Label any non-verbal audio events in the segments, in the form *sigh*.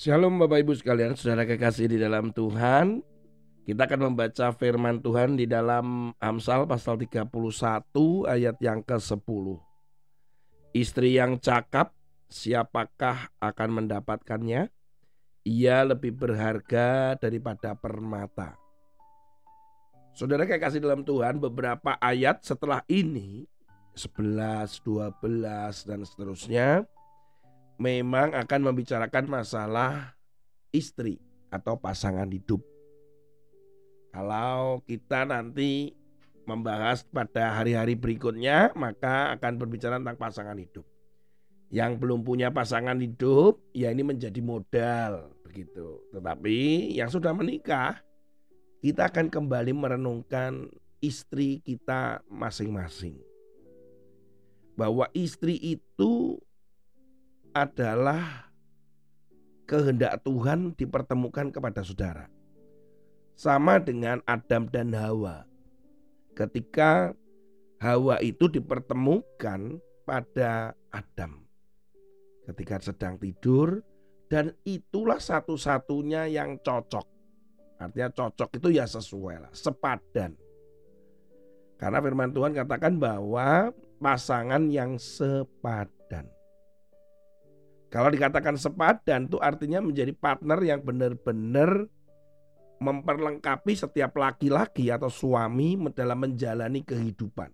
Shalom Bapak Ibu sekalian, saudara kekasih di dalam Tuhan. Kita akan membaca firman Tuhan di dalam Amsal pasal 31 ayat yang ke-10. Istri yang cakap, siapakah akan mendapatkannya? Ia lebih berharga daripada permata. Saudara kekasih dalam Tuhan, beberapa ayat setelah ini 11, 12 dan seterusnya memang akan membicarakan masalah istri atau pasangan hidup. Kalau kita nanti membahas pada hari-hari berikutnya, maka akan berbicara tentang pasangan hidup. Yang belum punya pasangan hidup, ya ini menjadi modal begitu. Tetapi yang sudah menikah, kita akan kembali merenungkan istri kita masing-masing. Bahwa istri itu adalah kehendak Tuhan dipertemukan kepada saudara. Sama dengan Adam dan Hawa. Ketika Hawa itu dipertemukan pada Adam. Ketika sedang tidur dan itulah satu-satunya yang cocok. Artinya cocok itu ya sesuai lah, sepadan. Karena firman Tuhan katakan bahwa pasangan yang sepadan. Kalau dikatakan sepadan itu artinya menjadi partner yang benar-benar memperlengkapi setiap laki-laki atau suami dalam menjalani kehidupan.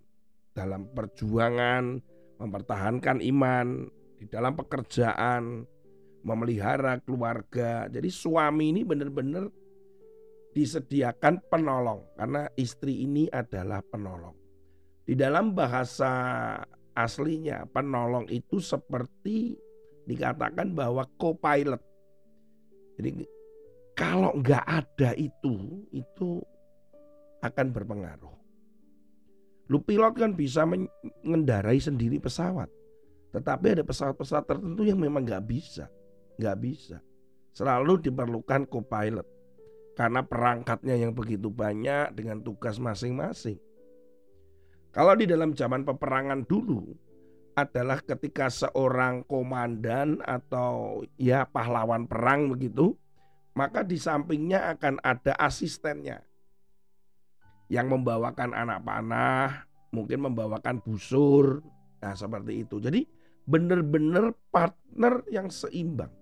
Dalam perjuangan, mempertahankan iman, di dalam pekerjaan, memelihara keluarga. Jadi suami ini benar-benar disediakan penolong karena istri ini adalah penolong. Di dalam bahasa aslinya penolong itu seperti dikatakan bahwa co-pilot. Jadi kalau nggak ada itu, itu akan berpengaruh. Lu pilot kan bisa mengendarai sendiri pesawat. Tetapi ada pesawat-pesawat tertentu yang memang nggak bisa. Nggak bisa. Selalu diperlukan co-pilot. Karena perangkatnya yang begitu banyak dengan tugas masing-masing. Kalau di dalam zaman peperangan dulu, adalah ketika seorang komandan atau ya pahlawan perang begitu, maka di sampingnya akan ada asistennya yang membawakan anak panah, mungkin membawakan busur, nah seperti itu. Jadi benar-benar partner yang seimbang.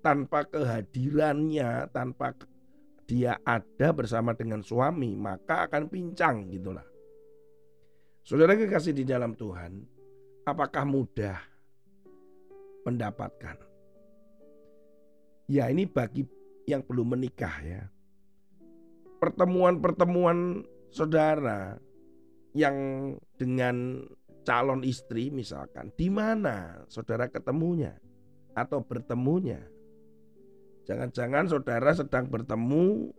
Tanpa kehadirannya, tanpa dia ada bersama dengan suami, maka akan pincang gitulah. Saudara kekasih di dalam Tuhan, apakah mudah mendapatkan? Ya ini bagi yang belum menikah ya. Pertemuan-pertemuan saudara yang dengan calon istri misalkan, di mana saudara ketemunya atau bertemunya? Jangan-jangan saudara sedang bertemu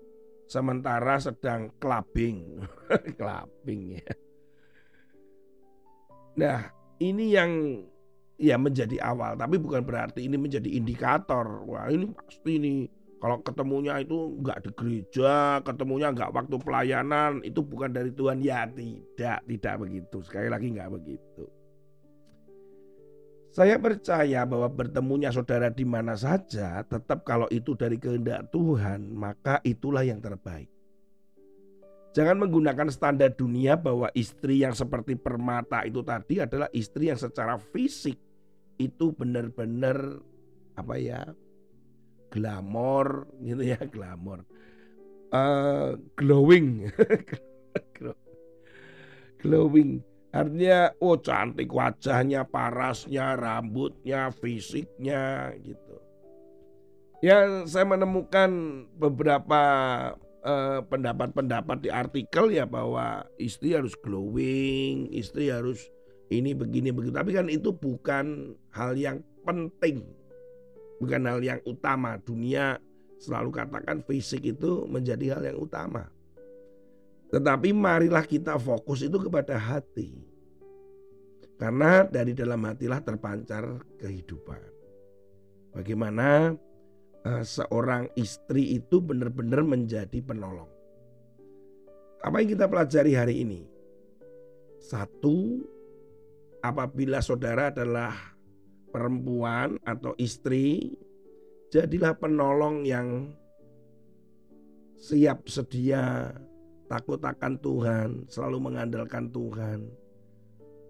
sementara sedang clubbing. *laughs* clubbing ya. Nah, ini yang ya menjadi awal tapi bukan berarti ini menjadi indikator. Wah ini pasti ini. Kalau ketemunya itu nggak di gereja ketemunya nggak waktu pelayanan itu bukan dari Tuhan. Ya tidak tidak begitu. Sekali lagi nggak begitu. Saya percaya bahwa bertemunya saudara di mana saja tetap kalau itu dari kehendak Tuhan maka itulah yang terbaik Jangan menggunakan standar dunia bahwa istri yang seperti permata itu tadi adalah istri yang secara fisik itu benar-benar apa ya glamor gitu ya glamor. Uh, glowing. *laughs* Glowing. Artinya oh cantik wajahnya parasnya rambutnya fisiknya gitu. Yang saya menemukan beberapa Eh, pendapat-pendapat di artikel ya bahwa istri harus glowing, istri harus ini begini begitu. Tapi kan itu bukan hal yang penting, bukan hal yang utama. Dunia selalu katakan fisik itu menjadi hal yang utama. Tetapi marilah kita fokus itu kepada hati. Karena dari dalam hatilah terpancar kehidupan. Bagaimana uh, seorang istri itu benar-benar menjadi penolong. Apa yang kita pelajari hari ini? Satu, apabila saudara adalah perempuan atau istri, Jadilah penolong yang siap sedia, takut akan Tuhan, selalu mengandalkan Tuhan.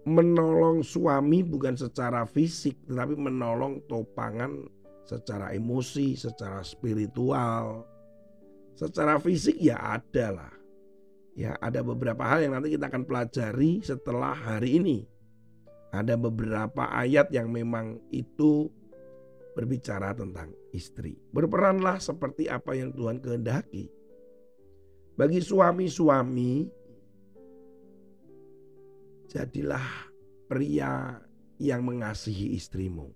Menolong suami bukan secara fisik, tetapi menolong topangan secara emosi, secara spiritual. Secara fisik ya ada lah. Ya ada beberapa hal yang nanti kita akan pelajari setelah hari ini. Ada beberapa ayat yang memang itu berbicara tentang istri. Berperanlah seperti apa yang Tuhan kehendaki. Bagi suami-suami, jadilah pria yang mengasihi istrimu.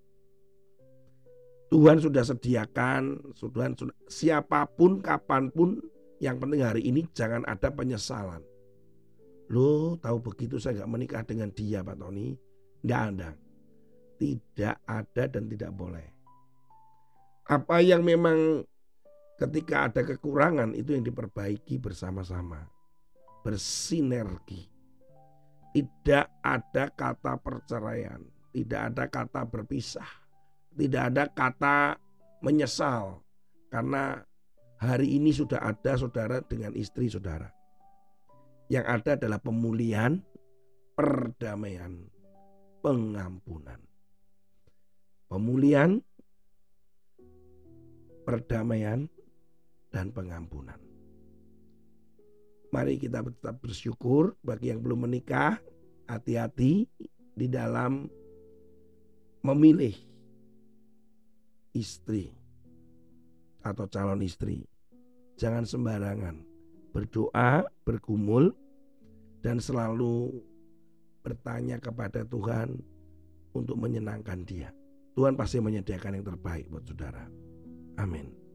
Tuhan sudah sediakan, Tuhan sudah, siapa pun, kapan pun, yang penting hari ini jangan ada penyesalan. Lo tahu begitu saya nggak menikah dengan dia Pak Tony? Nggak ada. Tidak ada dan tidak boleh. Apa yang memang ketika ada kekurangan itu yang diperbaiki bersama-sama. Bersinergi. Tidak ada kata perceraian. Tidak ada kata berpisah. Tidak ada kata menyesal. Karena hari ini sudah ada saudara dengan istri saudara. Yang ada adalah pemulihan, perdamaian, pengampunan. Pemulihan, perdamaian, dan pengampunan. Mari kita tetap bersyukur bagi yang belum menikah, hati-hati di dalam memilih istri atau calon istri. Jangan sembarangan berdoa, bergumul, dan selalu bertanya kepada Tuhan untuk menyenangkan Dia. Tuhan pasti menyediakan yang terbaik buat saudara. Amin.